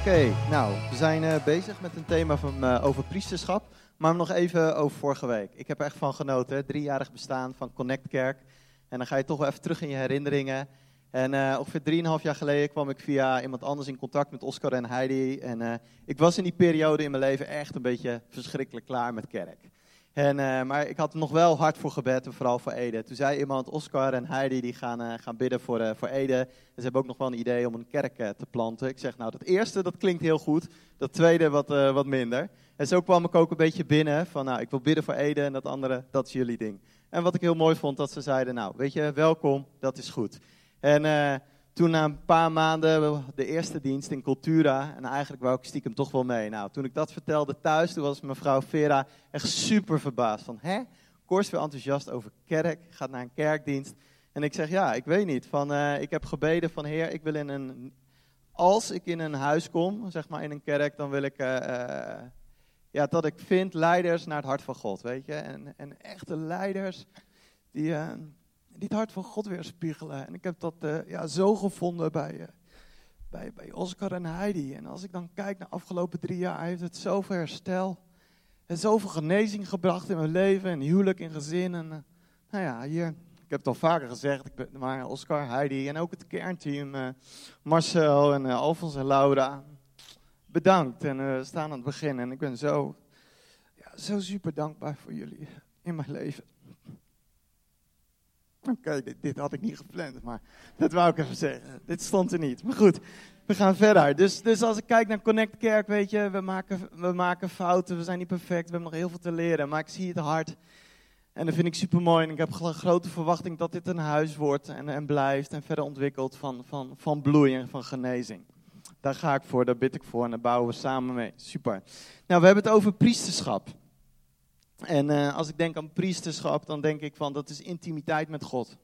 Oké, nou, we zijn uh, bezig met een thema van, uh, over priesterschap. Maar nog even over vorige week. Ik heb er echt van genoten, hè? driejarig bestaan van Connect Kerk. En dan ga je toch wel even terug in je herinneringen. En uh, ongeveer drieënhalf jaar geleden kwam ik via iemand anders in contact met Oscar en Heidi. En ik was in die periode in mijn leven echt een beetje verschrikkelijk klaar met kerk. En, uh, maar ik had nog wel hard voor gebed, en vooral voor Ede. Toen zei iemand, Oscar en Heidi, die gaan, uh, gaan bidden voor, uh, voor Ede. En ze hebben ook nog wel een idee om een kerk te planten. Ik zeg, nou, dat eerste, dat klinkt heel goed. Dat tweede, wat, wat minder. En zo kwam ik ook een beetje binnen van, nou, ik wil bidden voor Ede en dat andere, dat is jullie ding. En wat ik heel mooi vond, dat ze zeiden, nou, weet je, welkom, dat is goed. En toen na een paar maanden de eerste dienst in Cultura. En eigenlijk wou ik stiekem toch wel mee. Nou, toen ik dat vertelde thuis, toen was mevrouw Vera echt super verbaasd. Van, hè? Kors weer enthousiast over kerk, gaat naar een kerkdienst. En ik zeg, ja, ik weet niet. Van, uh, ik heb gebeden van, heer, ik wil in een... Als ik in een huis kom, zeg maar in een kerk, dan wil ik... Uh, uh, ja, dat ik vind leiders naar het hart van God, weet je. En, en echte leiders die het hart van God weerspiegelen. En ik heb dat uh, ja, zo gevonden bij, uh, bij, bij Oscar en Heidi. En als ik dan kijk naar de afgelopen drie jaar, heeft het zoveel herstel en zoveel genezing gebracht in mijn leven en huwelijk en gezin. En uh, nou ja, hier, ik heb het al vaker gezegd, ik maar Oscar, Heidi en ook het kernteam, Marcel en Alfons en Laura. Bedankt en we staan aan het begin en ik ben zo, ja, zo super dankbaar voor jullie in mijn leven. Oké, dit, had ik niet gepland, maar dat wou ik even zeggen. Dit stond er niet. Maar goed, we gaan verder. Dus, dus als ik kijk naar Connect Kerk, weet je, we maken, we maken fouten, we zijn niet perfect, we hebben nog heel veel te leren. Maar ik zie het hard en dat vind ik super mooi. En ik heb grote verwachting dat dit een huis wordt en, en blijft en verder ontwikkelt van, van, van bloei en van genezing. Daar ga ik voor, daar bid ik voor en daar bouwen we samen mee. Super. Nou, we hebben het over priesterschap. En uh, als ik denk aan priesterschap, dan denk ik van dat is intimiteit met God.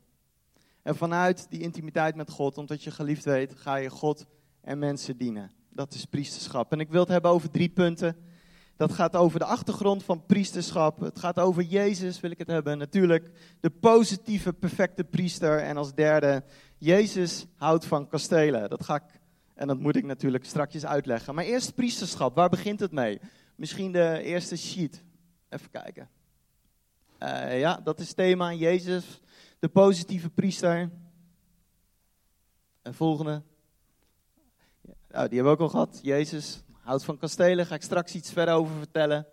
En vanuit die intimiteit met God, omdat je geliefd weet, ga je God en mensen dienen. Dat is priesterschap. En ik wil het hebben over drie punten. Dat gaat over de achtergrond van priesterschap. Het gaat over Jezus, wil ik het hebben. Natuurlijk de positieve, perfecte priester. En als derde, Jezus houdt van kastelen. Dat ga ik, en dat moet ik natuurlijk straks uitleggen. Maar eerst priesterschap, waar begint het mee? Misschien de eerste sheet. Even kijken. Uh, ja, dat is thema. Jezus, de positieve priester. En volgende. Nou, die hebben we ook al gehad. Jezus houdt van kastelen. Ga ik straks iets verder over vertellen.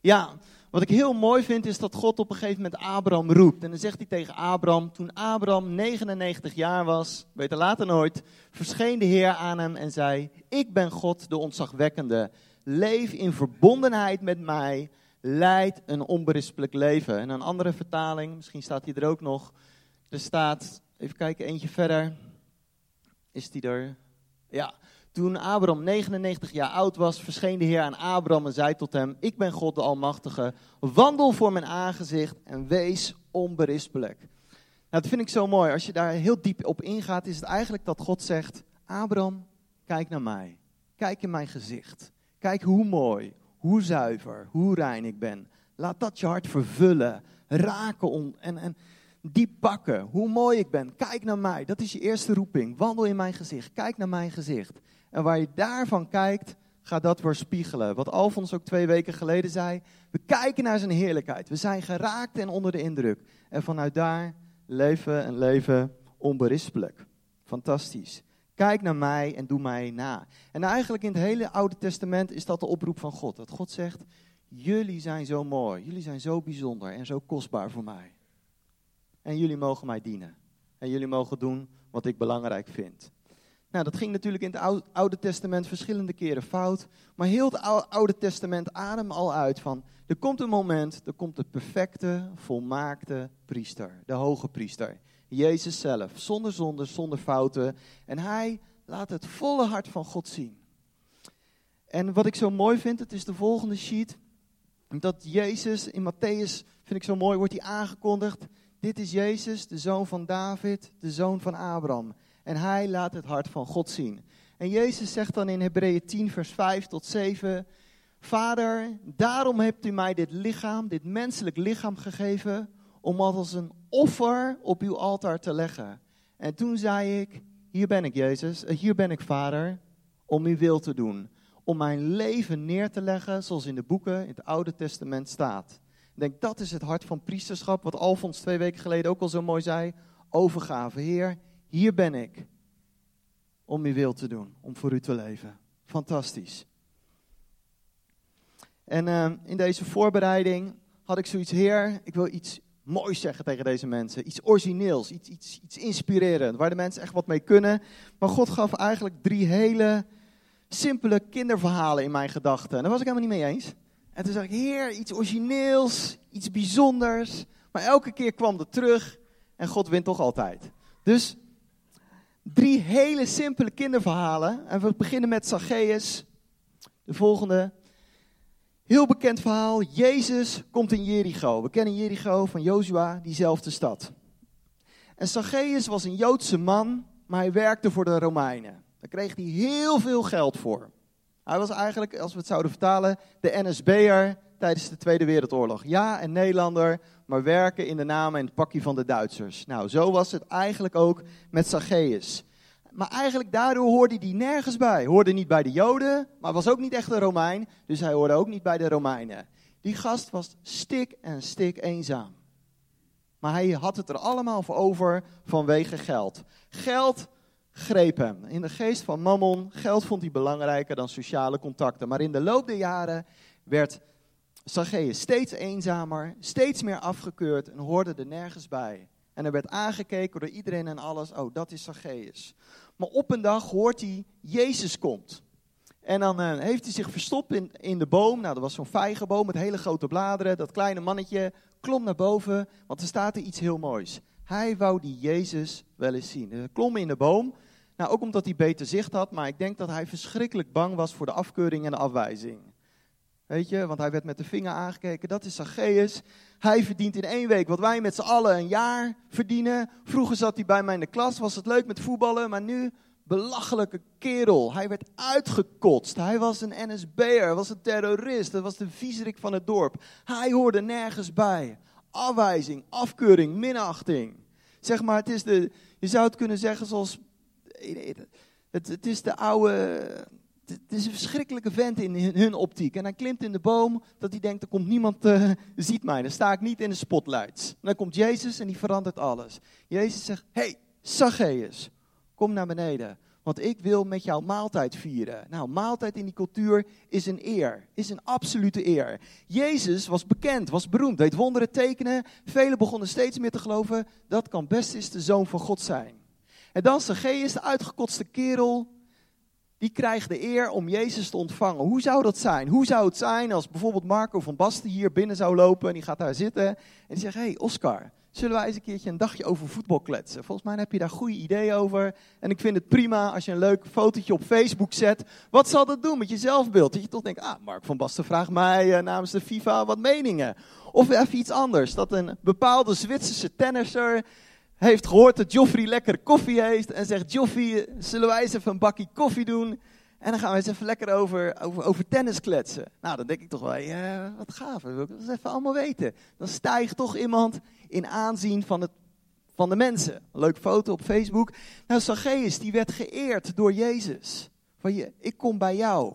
Ja, wat ik heel mooi vind is dat God op een gegeven moment Abraham roept. En dan zegt hij tegen Abraham, toen Abraham 99 jaar was, weet je later nooit, verscheen de Heer aan hem en zei, ik ben God de ontzagwekkende. Leef in verbondenheid met mij leidt een onberispelijk leven. En een andere vertaling, misschien staat die er ook nog. Er staat, even kijken, eentje verder. Is die er? Ja. Toen Abraham 99 jaar oud was, verscheen de Heer aan Abraham en zei tot hem: Ik ben God de Almachtige. Wandel voor mijn aangezicht en wees onberispelijk. Nou, dat vind ik zo mooi. Als je daar heel diep op ingaat, is het eigenlijk dat God zegt: Abraham, kijk naar mij. Kijk in mijn gezicht. Kijk hoe mooi, hoe zuiver, hoe rein ik ben. Laat dat je hart vervullen, raken en, en diep pakken. Hoe mooi ik ben. Kijk naar mij. Dat is je eerste roeping. Wandel in mijn gezicht. Kijk naar mijn gezicht. En waar je daarvan kijkt, ga dat weerspiegelen. Wat Alfons ook twee weken geleden zei. We kijken naar zijn heerlijkheid. We zijn geraakt en onder de indruk. En vanuit daar leven een leven onberispelijk. Fantastisch. Kijk naar mij en doe mij na. En eigenlijk in het hele Oude Testament is dat de oproep van God. Dat God zegt, jullie zijn zo mooi, jullie zijn zo bijzonder en zo kostbaar voor mij. En jullie mogen mij dienen. En jullie mogen doen wat ik belangrijk vind. Nou, dat ging natuurlijk in het Oude Testament verschillende keren fout. Maar heel het Oude Testament adem al uit van, er komt een moment, er komt de perfecte, volmaakte priester, de hoge priester. Jezus zelf, zonder zonde, zonder fouten. En hij laat het volle hart van God zien. En wat ik zo mooi vind, het is de volgende sheet. Dat Jezus in Matthäus, vind ik zo mooi, wordt hij aangekondigd. Dit is Jezus, de zoon van David, de zoon van Abraham. En hij laat het hart van God zien. En Jezus zegt dan in Hebreeën 10, vers 5 tot 7. Vader, daarom hebt u mij dit lichaam, dit menselijk lichaam gegeven, om als een offer op uw altaar te leggen. En toen zei ik, hier ben ik Jezus, eh, hier ben ik Vader, om uw wil te doen. Om mijn leven neer te leggen zoals in de boeken in het Oude Testament staat. Ik denk, dat is het hart van priesterschap, wat Alfons twee weken geleden ook al zo mooi zei. Overgave, Heer, hier ben ik om uw wil te doen, om voor u te leven. Fantastisch. En uh, in deze voorbereiding had ik zoiets, Heer, ik wil iets moois zeggen tegen deze mensen. Iets origineels, iets, iets, iets inspirerend, waar de mensen echt wat mee kunnen. Maar God gaf eigenlijk drie hele simpele kinderverhalen in mijn gedachten. En daar was ik helemaal niet mee eens. En toen zei ik, Heer, iets origineels, iets bijzonders. Maar elke keer kwam het terug en God wint toch altijd. Dus drie hele simpele kinderverhalen. En we beginnen met Zacchaeus. De volgende. Heel bekend verhaal. Jezus komt in Jericho. We kennen Jericho van Jozua, diezelfde stad. En Zacchaeus was een Joodse man, maar hij werkte voor de Romeinen. Daar kreeg hij heel veel geld voor. Hij was eigenlijk, als we het zouden vertalen, de NSB'er tijdens de Tweede Wereldoorlog. Ja, een Nederlander, maar werken in de naam en het pakje van de Duitsers. Nou, zo was het eigenlijk ook met Zacchaeus. Maar eigenlijk daardoor hoorde hij nergens bij. Hoorde niet bij de Joden, maar was ook niet echt een Romein. Dus hij hoorde ook niet bij de Romeinen. Die gast was stik en stik eenzaam. Maar hij had het er allemaal voor over vanwege geld. Geld greep hem. In de geest van Mammon, geld vond hij belangrijker dan sociale contacten. Maar in de loop der jaren werd Zacchaeus steeds eenzamer, steeds meer afgekeurd en hoorde er nergens bij. En er werd aangekeken door iedereen en alles, oh dat is Zacchaeus. Maar op een dag hoort hij, Jezus komt. En dan uh, heeft hij zich verstopt in, in de boom. Nou, dat was zo'n vijgenboom met hele grote bladeren. Dat kleine mannetje klom naar boven, want er staat er iets heel moois. Hij wou die Jezus wel eens zien. Hij klom in de boom. Nou, ook omdat hij beter zicht had, maar ik denk dat hij verschrikkelijk bang was voor de afkeuring en de afwijzing. Weet je, want hij werd met de vinger aangekeken. Dat is Zacchaeus. Hij verdient in één week wat wij met z'n allen een jaar verdienen. Vroeger zat hij bij mij in de klas, was het leuk met voetballen, maar nu belachelijke kerel. Hij werd uitgekotst. Hij was een NSB'er, was een terrorist, dat was de viezerik van het dorp. Hij hoorde nergens bij. Afwijzing, afkeuring, minachting. Zeg maar, het is de, je zou het kunnen zeggen zoals, het, het is de oude het is een verschrikkelijke vent in hun optiek. En hij klimt in de boom dat hij denkt, er komt niemand, uh, ziet mij. Dan sta ik niet in de spotlights. Dan komt Jezus en die verandert alles. Jezus zegt, hey, Zacchaeus, kom naar beneden. Want ik wil met jou maaltijd vieren. Nou, maaltijd in die cultuur is een eer. Is een absolute eer. Jezus was bekend, was beroemd, deed wonderen tekenen. Velen begonnen steeds meer te geloven, dat kan best eens de zoon van God zijn. En dan Zacchaeus, de uitgekotste kerel, die krijgt de eer om Jezus te ontvangen. Hoe zou dat zijn? Hoe zou het zijn als bijvoorbeeld Marco van Basten hier binnen zou lopen en die gaat daar zitten en die zegt, hey Oscar, zullen wij eens een keertje een dagje over voetbal kletsen? Volgens mij heb je daar goede ideeën over en ik vind het prima als je een leuk fotootje op Facebook zet. Wat zal dat doen met je zelfbeeld? Dat je toch denkt, ah, Mark van Basten vraagt mij uh, namens de FIFA wat meningen. Of even iets anders, dat een bepaalde Zwitserse tennisser heeft gehoord dat Joffrey lekker koffie heeft. En zegt, Joffrey, zullen wij eens even een bakje koffie doen? En dan gaan we eens even lekker over, over, over tennis kletsen. Nou, dan denk ik toch wel, wat gaaf, dat wil ik eens even allemaal weten. Dan stijgt toch iemand in aanzien van, het, van de mensen. Leuke foto op Facebook. Nou, Zacchaeus, die werd geëerd door Jezus. Van je, ik kom bij jou.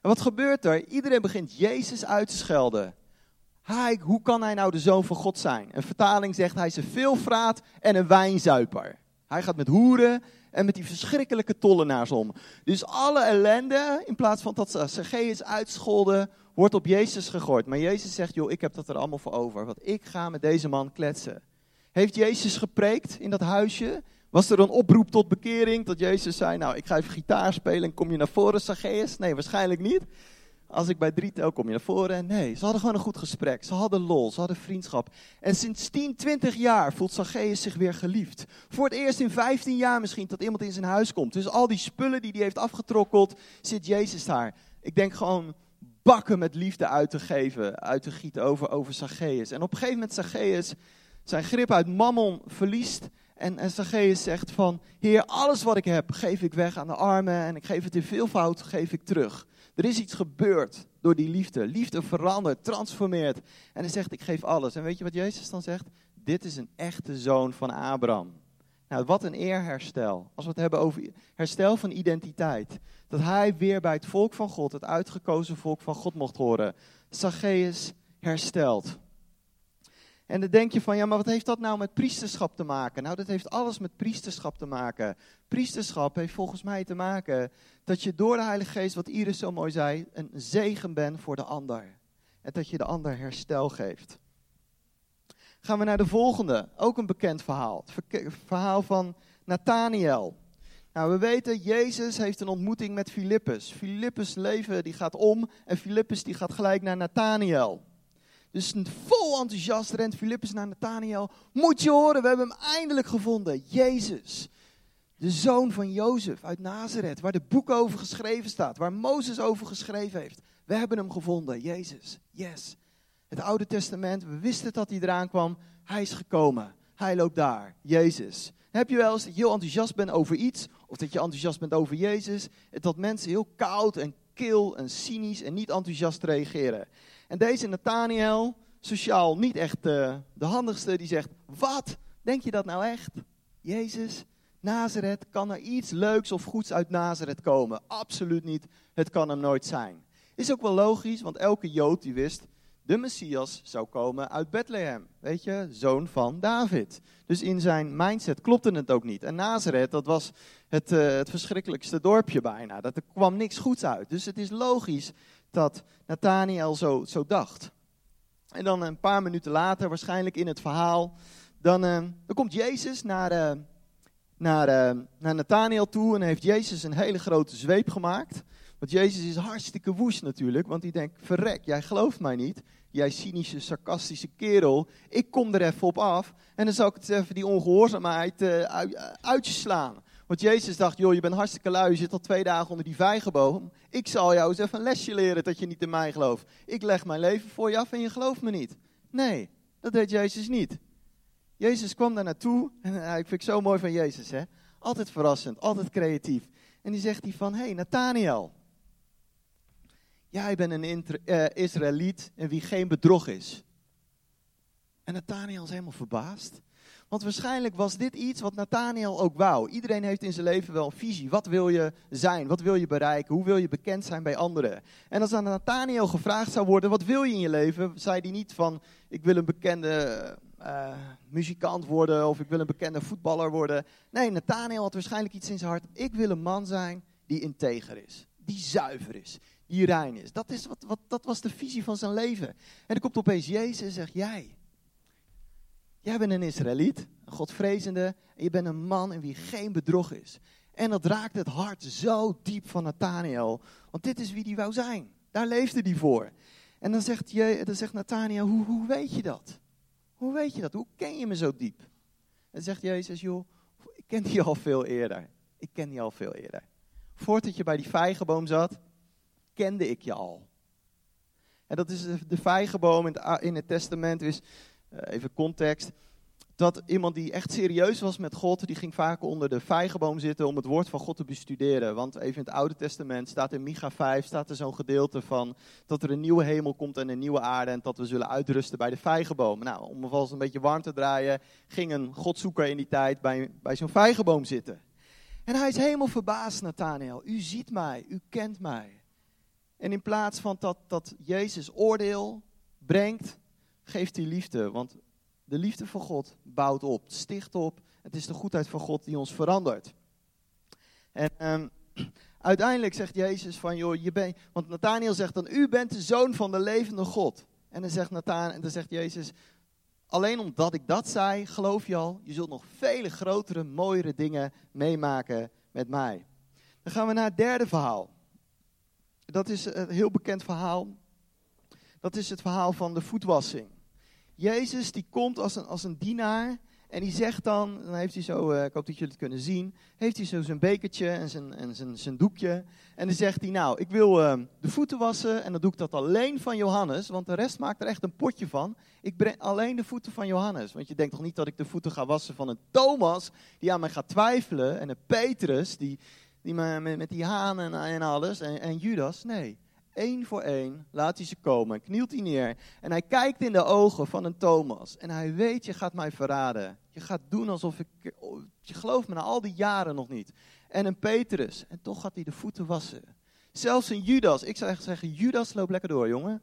En wat gebeurt er? Iedereen begint Jezus uit te schelden. Hij, hoe kan hij nou de zoon van God zijn? Een vertaling zegt hij is een veelvraat en een wijnzuiper. Hij gaat met hoeren en met die verschrikkelijke tollenaars om. Dus alle ellende, in plaats van dat Zacchaeus uitscholden, wordt op Jezus gegooid. Maar Jezus zegt, joh, ik heb dat er allemaal voor over. Want ik ga met deze man kletsen. Heeft Jezus gepreekt in dat huisje? Was er een oproep tot bekering? Dat Jezus zei, nou, ik ga even gitaar spelen en kom je naar voren, Zacchaeus? Nee, waarschijnlijk niet. Als ik bij drie tel, kom je naar voren. Nee, ze hadden gewoon een goed gesprek. Ze hadden lol, ze hadden vriendschap. En sinds 10, 20 jaar voelt Zacchaeus zich weer geliefd. Voor het eerst in 15 jaar misschien dat iemand in zijn huis komt. Dus al die spullen die hij heeft afgetrokkeld, zit Jezus daar. Ik denk gewoon bakken met liefde uit te geven, uit te gieten over, over Zacchaeus. En op een gegeven moment Zacchaeus zijn grip uit mammon verliest. En, en Zacchaeus zegt van, Heer, alles wat ik heb, geef ik weg aan de armen. En ik geef het in veelvoud, geef ik terug. Er is iets gebeurd door die liefde. Liefde verandert, transformeert. En hij zegt, ik geef alles. En weet je wat Jezus dan zegt? Dit is een echte zoon van Abraham. Nou, wat een eerherstel. Als we het hebben over herstel van identiteit. Dat hij weer bij het volk van God, het uitgekozen volk van God mocht horen. Zacchaeus herstelt. En dan denk je van, ja, maar wat heeft dat nou met priesterschap te maken? Nou, dat heeft alles met priesterschap te maken. Priesterschap heeft volgens mij te maken dat je door de Heilige Geest, wat Iris zo mooi zei, een zegen bent voor de ander. En dat je de ander herstel geeft. Gaan we naar de volgende, ook een bekend verhaal. Het verhaal van Nathaniel. Nou, we weten, Jezus heeft een ontmoeting met Filippus. Filippus' leven die gaat om en Filippus die gaat gelijk naar Nathaniel. Dus vol enthousiast rent Filippus naar Nathaniel. Moet je horen, we hebben hem eindelijk gevonden. Jezus, de zoon van Jozef uit Nazareth, waar de boek over geschreven staat, waar Mozes over geschreven heeft. We hebben hem gevonden, Jezus. Yes. Het Oude Testament, we wisten dat hij eraan kwam. Hij is gekomen. Hij loopt daar, Jezus. Heb je wel eens dat je heel enthousiast bent over iets, of dat je enthousiast bent over Jezus, dat mensen heel koud en kil en cynisch en niet enthousiast reageren. En deze Nathaniel, sociaal niet echt uh, de handigste, die zegt, wat, denk je dat nou echt? Jezus, Nazareth, kan er iets leuks of goeds uit Nazareth komen? Absoluut niet, het kan hem nooit zijn. Is ook wel logisch, want elke Jood die wist, de Messias zou komen uit Bethlehem. Weet je, zoon van David. Dus in zijn mindset klopte het ook niet. En Nazareth, dat was het, uh, het verschrikkelijkste dorpje bijna. Dat er kwam niks goeds uit. Dus het is logisch dat Nathaniel zo, zo dacht. En dan een paar minuten later, waarschijnlijk in het verhaal, dan, uh, dan komt Jezus naar, uh, naar, naar Nathaniel toe en heeft Jezus een hele grote zweep gemaakt. Want Jezus is hartstikke woest natuurlijk, want hij denkt, verrek, jij gelooft mij niet. Jij cynische, sarcastische kerel, ik kom er even op af en dan zal ik het even die ongehoorzaamheid uit slaan. Want Jezus dacht, joh, je bent hartstikke lui, je zit al twee dagen onder die vijgenboom. Ik zal jou eens even een lesje leren dat je niet in mij gelooft. Ik leg mijn leven voor je af en je gelooft me niet. Nee, dat deed Jezus niet. Jezus kwam daar naartoe en uh, ik vind het zo mooi van Jezus, hè. Altijd verrassend, altijd creatief. En die zegt hij van, hé hey, Nathaniel, jij bent een uh, Israëliet en wie geen bedrog is. En Nathaniel is helemaal verbaasd. Want waarschijnlijk was dit iets wat Nathaniel ook wou. Iedereen heeft in zijn leven wel een visie. Wat wil je zijn? Wat wil je bereiken? Hoe wil je bekend zijn bij anderen? En als aan Nathaniel gevraagd zou worden, wat wil je in je leven? Zei hij niet van, ik wil een bekende uh, muzikant worden of ik wil een bekende voetballer worden. Nee, Nathaniel had waarschijnlijk iets in zijn hart. Ik wil een man zijn die integer is. Die zuiver is. Die rein is. Dat, is wat, wat, dat was de visie van zijn leven. En dan komt opeens Jezus en zegt, jij Jij bent een Israëliet, een godvrezende, en je bent een man in wie geen bedrog is. En dat raakt het hart zo diep van Nathaniel, want dit is wie die wou zijn. Daar leefde hij voor. En dan zegt, je, dan zegt Nathaniel, hoe, hoe weet je dat? Hoe weet je dat? Hoe ken je me zo diep? En zegt Jezus, joh, ik ken die al veel eerder. Ik ken die al veel eerder. Voordat je bij die vijgenboom zat, kende ik je al. En dat is de vijgenboom in het, in het testament, is even context. Dat iemand die echt serieus was met God, die ging vaak onder de vijgenboom zitten om het woord van God te bestuderen. Want even in het Oude Testament staat in Micha 5, staat er zo'n gedeelte van dat er een nieuwe hemel komt en een nieuwe aarde en dat we zullen uitrusten bij de vijgenboom. Nou, om alvast een beetje warm te draaien, ging een godzoeker in die tijd bij, bij zo'n vijgenboom zitten. En hij is helemaal verbaasd, Nathanael. U ziet mij, u kent mij. En in plaats van dat, dat Jezus oordeel brengt, geeft die liefde. Want de liefde van God bouwt op, sticht op. Het is de goedheid van God die ons verandert. En um, uiteindelijk zegt Jezus van, joh, je bent, want Nathaniel zegt dan, u bent de zoon van de levende God. En dan zegt, Nathan, en dan zegt Jezus, alleen omdat ik dat zei, geloof je al, je zult nog vele grotere, mooiere dingen meemaken met mij. Dan gaan we naar het derde verhaal. Dat is een heel bekend verhaal. Dat is het verhaal van de voetwassing. Jezus die komt als een, als een dienaar en die zegt dan, dan heeft hij zo, uh, ik hoop dat jullie het kunnen zien, heeft hij zo zijn bekertje en zijn, en zijn, zijn doekje. En dan zegt hij, nou, ik wil uh, de voeten wassen en dan doe ik dat alleen van Johannes, want de rest maakt er echt een potje van. Ik breng alleen de voeten van Johannes, want je denkt toch niet dat ik de voeten ga wassen van een Thomas die aan mij gaat twijfelen en een Petrus die, die me, met, met die haan en, en alles en, en Judas. Nee, één voor één, laat hij ze komen, knielt hij neer. En hij kijkt in de ogen van een Thomas. En hij weet, je gaat mij verraden. Je gaat doen alsof ik, je gelooft me na al die jaren nog niet. En een Petrus, en toch gaat hij de voeten wassen. Zelfs een Judas, ik zou echt zeggen, Judas, loop lekker door jongen.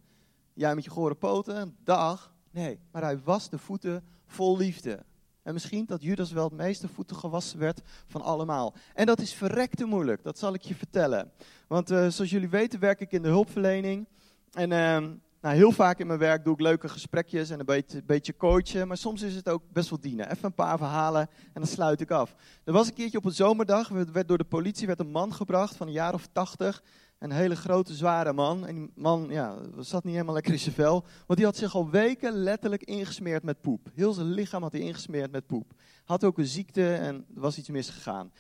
Jij met je gore poten, dag. Nee, maar hij was de voeten vol liefde. En misschien dat Judas wel het meeste voeten gewassen werd van allemaal. En dat is verrekte moeilijk, dat zal ik je vertellen. Want uh, zoals jullie weten werk ik in de hulpverlening. En uh, nou, heel vaak in mijn werk doe ik leuke gesprekjes en een beetje, beetje coachen. Maar soms is het ook best wel dienen. Even een paar verhalen en dan sluit ik af. Er was een keertje op een zomerdag, werd door de politie werd een man gebracht van een jaar of tachtig. Een hele grote, zware man. En die man ja, zat niet helemaal lekker in zijn vel. Want die had zich al weken letterlijk ingesmeerd met poep. Heel zijn lichaam had hij ingesmeerd met poep. Had ook een ziekte en er was iets misgegaan.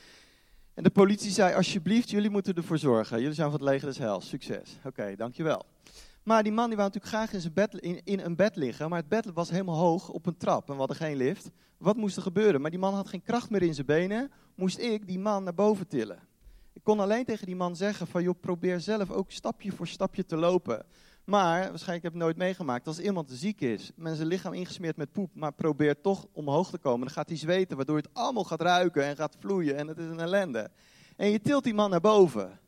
En de politie zei, alsjeblieft, jullie moeten ervoor zorgen. Jullie zijn van het leger des hels. Succes. Oké, dankjewel. Maar die man die wou natuurlijk graag in, zijn bed, in, in een bed liggen. Maar het bed was helemaal hoog op een trap en we hadden geen lift. Wat moest er gebeuren? Maar die man had geen kracht meer in zijn benen. Moest ik die man naar boven tillen. Ik kon alleen tegen die man zeggen van, joh, probeer zelf ook stapje voor stapje te lopen. Maar, waarschijnlijk heb ik nooit meegemaakt, als iemand ziek is, met zijn lichaam ingesmeerd met poep, maar probeert toch omhoog te komen, dan gaat hij zweten, waardoor het allemaal gaat ruiken en gaat vloeien en het is een ellende. En je tilt die man naar boven.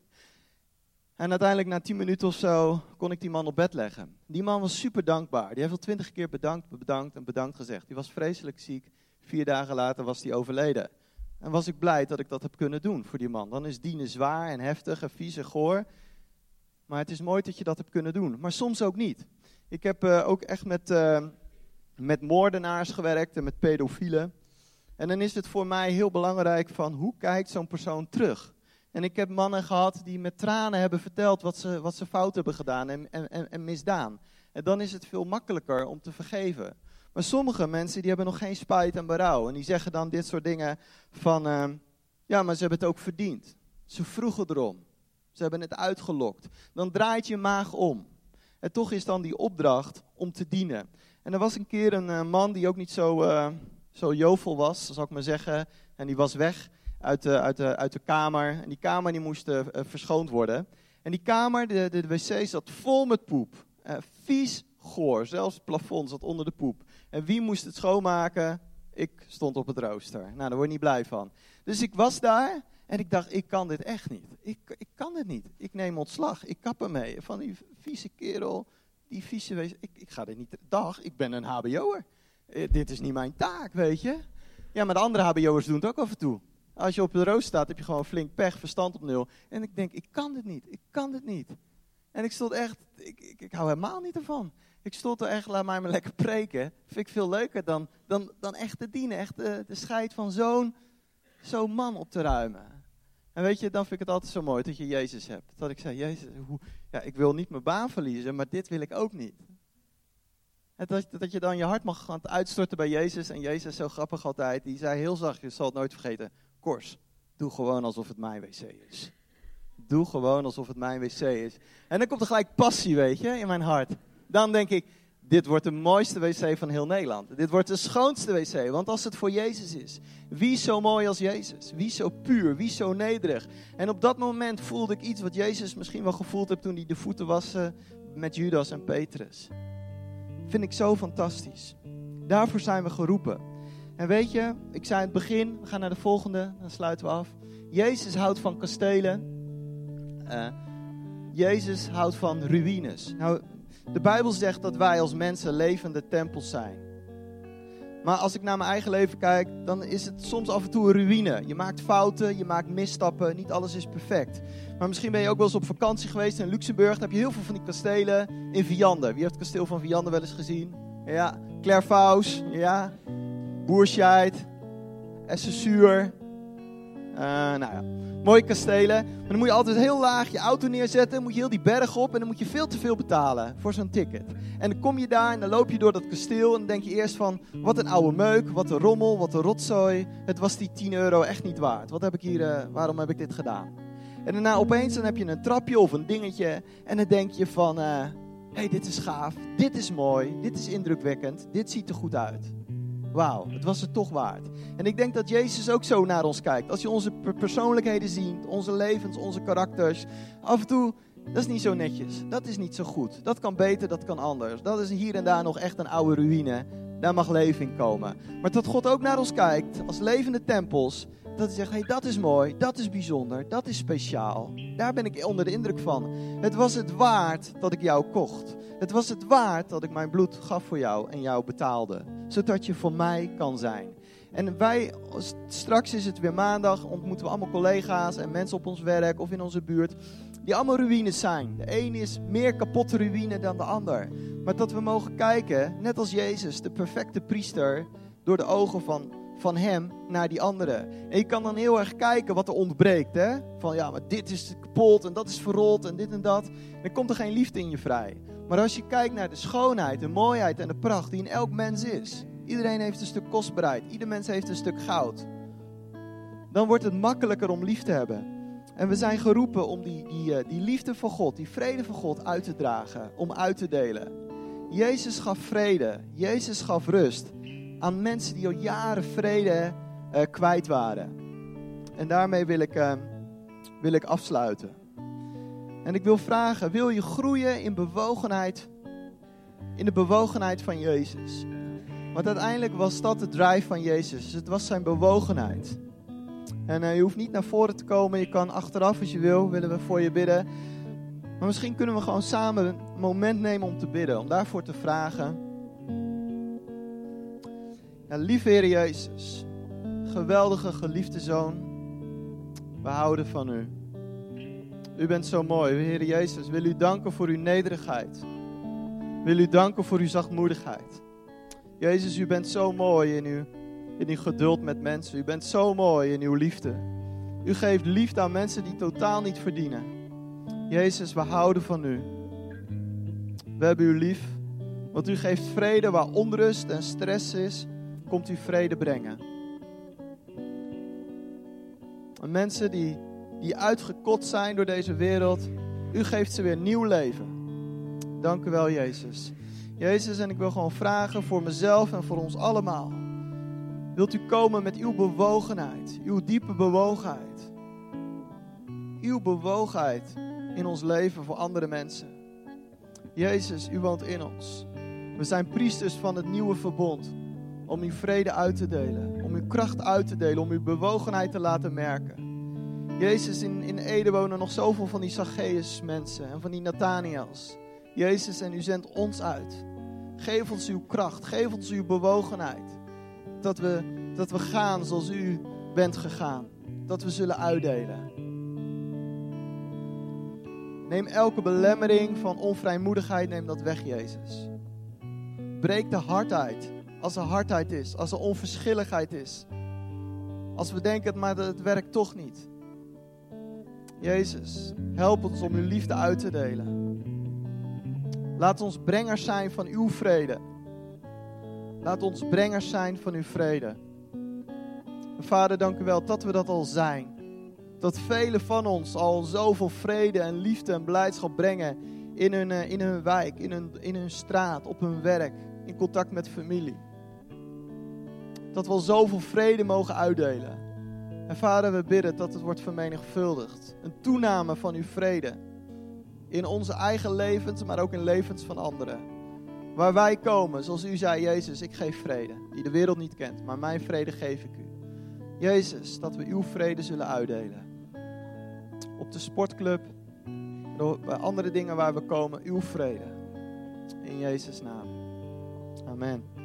En uiteindelijk na tien minuten of zo kon ik die man op bed leggen. Die man was super dankbaar. Die heeft al twintig keer bedankt, bedankt en bedankt gezegd. Die was vreselijk ziek. Vier dagen later was hij overleden. En was ik blij dat ik dat heb kunnen doen voor die man. Dan is dienen zwaar en heftig en vies en goor. Maar het is mooi dat je dat hebt kunnen doen. Maar soms ook niet. Ik heb uh, ook echt met, uh, met moordenaars gewerkt en met pedofielen. En dan is het voor mij heel belangrijk van hoe kijkt zo'n persoon terug. En ik heb mannen gehad die met tranen hebben verteld wat ze, wat ze fout hebben gedaan en, en, en misdaan. En dan is het veel makkelijker om te vergeven. Maar sommige mensen die hebben nog geen spijt en berouw. En die zeggen dan dit soort dingen van, uh, ja, maar ze hebben het ook verdiend. Ze vroegen erom. Ze hebben het uitgelokt. Dan draait je maag om. En toch is dan die opdracht om te dienen. En er was een keer een uh, man die ook niet zo, uh, zo jovel was, zal ik maar zeggen. En die was weg uit de, uit de, uit de kamer. En die kamer die moest uh, verschoond worden. En die kamer, de, de, de wc zat vol met poep. vies, goor. Zelfs het plafond zat onder de poep. En wie moest het schoonmaken? Ik stond op het rooster. Nou, daar word je niet blij van. Dus ik was daar en ik dacht, ik kan dit echt niet. Ik, ik kan dit niet. Ik neem ontslag. Ik kap ermee. Van die vieze kerel, die vieze wees. Ik, ik ga dit niet. Dag, ik ben een HBO'er. Eh, dit is niet mijn taak, weet je. Ja, maar de andere HBO'ers doen het ook af en toe. Als je op de rooster staat, heb je gewoon flink pech, verstand op nul. En ik denk, ik kan dit niet. Ik kan dit niet. En ik stond echt, ik, ik, ik hou helemaal niet ervan. Ik stond er echt, laat mij maar lekker preken. Vind ik veel leuker dan, dan, dan echt te dienen. Echt de, de scheid van zo'n zo'n man op te ruimen. En weet je, dan vind ik het altijd zo mooi dat je Jezus hebt. Dat ik zei, Jezus, hoe, ja, ik wil niet mijn baan verliezen, maar dit wil ik ook niet. En dat, dat je dan je hart mag gaan uitstorten bij Jezus. En Jezus, zo grappig altijd, die zei heel zacht, je zal het nooit vergeten. Kors, doe gewoon alsof het mijn wc is. Doe gewoon alsof het mijn wc is. En dan komt er gelijk passie, weet je, in mijn hart dan denk ik, dit wordt de mooiste wc van heel Nederland. Dit wordt de schoonste wc, want als het voor Jezus is. Wie zo mooi als Jezus? Wie zo puur? Wie zo nederig? En op dat moment voelde ik iets wat Jezus misschien wel gevoeld heeft toen hij de voeten waste met Judas en Petrus. Vind ik zo fantastisch. Daarvoor zijn we geroepen. En weet je, ik zei in het begin, we gaan naar de volgende, dan sluiten we af. Jezus houdt van kastelen. Uh, Jezus houdt van ruïnes. Nou, de Bijbel zegt dat wij als mensen levende tempels zijn. Maar als ik naar mijn eigen leven kijk, dan is het soms af en toe een ruïne. Je maakt fouten, je maakt misstappen, niet alles is perfect. Maar misschien ben je ook wel eens op vakantie geweest in Luxemburg. Dan heb je heel veel van die kastelen in Vianden. Wie heeft het kasteel van Vianden wel eens gezien? Ja, Clairvaux, ja, Boerscheid, Essessuur. Uh, nou ja, mooie kastelen. Maar dan moet je altijd heel laag je auto neerzetten. moet je heel die berg op. En dan moet je veel te veel betalen voor zo'n ticket. En dan kom je daar en dan loop je door dat kasteel. En dan denk je eerst van, wat een oude meuk. Wat een rommel, wat een rotzooi. Het was die 10 euro echt niet waard. Wat heb ik hier, uh, waarom heb ik dit gedaan? En daarna opeens dan heb je een trapje of een dingetje. En dan denk je van, hé, uh, hey, dit is gaaf. Dit is mooi. Dit is indrukwekkend. Dit ziet er goed uit. Wauw, het was het toch waard. En ik denk dat Jezus ook zo naar ons kijkt. Als je onze persoonlijkheden ziet, onze levens, onze karakters. Af en toe Dat is niet zo netjes. Dat is niet zo goed. Dat kan beter, dat kan anders. Dat is hier en daar nog echt een oude ruïne. Daar mag leven in komen. Maar dat God ook naar ons kijkt als levende tempels. Dat hij zegt, hey, dat is mooi, dat is bijzonder, dat is speciaal. Daar ben ik onder de indruk van. Het was het waard dat ik jou kocht. Het was het waard dat ik mijn bloed gaf voor jou en jou betaalde. Zodat je voor mij kan zijn. En wij, straks is het weer maandag, ontmoeten we allemaal collega's en mensen op ons werk of in onze buurt. Die allemaal ruïnes zijn. De een is meer kapotte ruïne dan de ander. Maar dat we mogen kijken, net als Jezus, de perfecte priester, door de ogen van, van hem naar die andere. En je kan dan heel erg kijken wat er ontbreekt. Hè? Van ja, maar dit is kapot en dat is verrot en dit en dat. Dan komt er geen liefde in je vrij. Maar als je kijkt naar de schoonheid, de mooiheid en de pracht die in elk mens is. Iedereen heeft een stuk kostbaarheid. Ieder mens heeft een stuk goud. Dan wordt het makkelijker om lief te hebben. En we zijn geroepen om die, die, eh, die liefde van God, die vrede van God uit te dragen, om uit te delen. Jezus gaf vrede, Jezus gaf rust aan mensen die al jaren vrede uh, kwijt waren. En daarmee wil ik, uh, wil ik afsluiten. En ik wil vragen, wil je groeien in bewogenheid, in de bewogenheid van Jezus? Want uiteindelijk was dat de drive van Jezus. Het was zijn bewogenheid. En uh, je hoeft niet naar voren te komen. Je kan achteraf als je wil, willen we voor je bidden. Maar misschien kunnen we gewoon samen een moment nemen om te bidden. Om daarvoor te vragen. Ja, lieve Heer Jezus. Geweldige geliefde Zoon. We houden van u. U bent zo mooi. Heer Jezus, wil u danken voor uw nederigheid. Wil u danken voor uw zachtmoedigheid. Jezus, u bent zo mooi in uw, in uw geduld met mensen. U bent zo mooi in uw liefde. U geeft liefde aan mensen die totaal niet verdienen. Jezus, we houden van u. We hebben u lief. Want u geeft vrede waar onrust en stress is, komt u vrede brengen. En mensen die, die uitgekot zijn door deze wereld, u geeft ze weer nieuw leven. Dank u wel, Jezus. Jezus, en ik wil gewoon vragen voor mezelf en voor ons allemaal. Wilt u komen met uw bewogenheid, uw diepe bewogenheid? Uw bewogenheid in ons leven voor andere mensen. Jezus, u woont in ons. We zijn priesters van het nieuwe verbond. Om uw vrede uit te delen, om uw kracht uit te delen, om uw bewogenheid te laten merken. Jezus, in, in Ede wonen nog zoveel van die Zacchaeus mensen en van die Nathaniels. Jezus, en u zendt ons uit. Geef ons uw kracht, geef ons uw bewogenheid. Dat we, dat we gaan zoals u bent gegaan. Dat we zullen uitdelen. Neem elke belemmering van onvrijmoedigheid, neem dat weg, Jezus. Breek de hardheid, als er hardheid is, als er onverschilligheid is. Als we denken, maar het werkt toch niet. Jezus, help ons om uw liefde uit te delen. Laat ons brengers zijn van uw vrede. Laat ons brengers zijn van uw vrede. Vader, dank u wel dat we dat al zijn. Dat velen van ons al zoveel vrede en liefde en blijdschap brengen in hun, eh, in hun wijk, in hun, in hun straat, op hun werk, in contact met familie. Dat we al zoveel vrede mogen uitdelen. En vader, we bidden dat het wordt vermenigvuldigd. Een toename van uw vrede in onze eigen levens, maar ook in levens van anderen. Waar wij komen, zoals u zei, Jezus, ik geef vrede, die de wereld niet kent, maar mijn vrede geef ik u. Jezus, dat we uw vrede zullen uitdelen. Op de sportclub, bij andere dingen waar we komen, uw vrede. In Jezus' naam. Amen.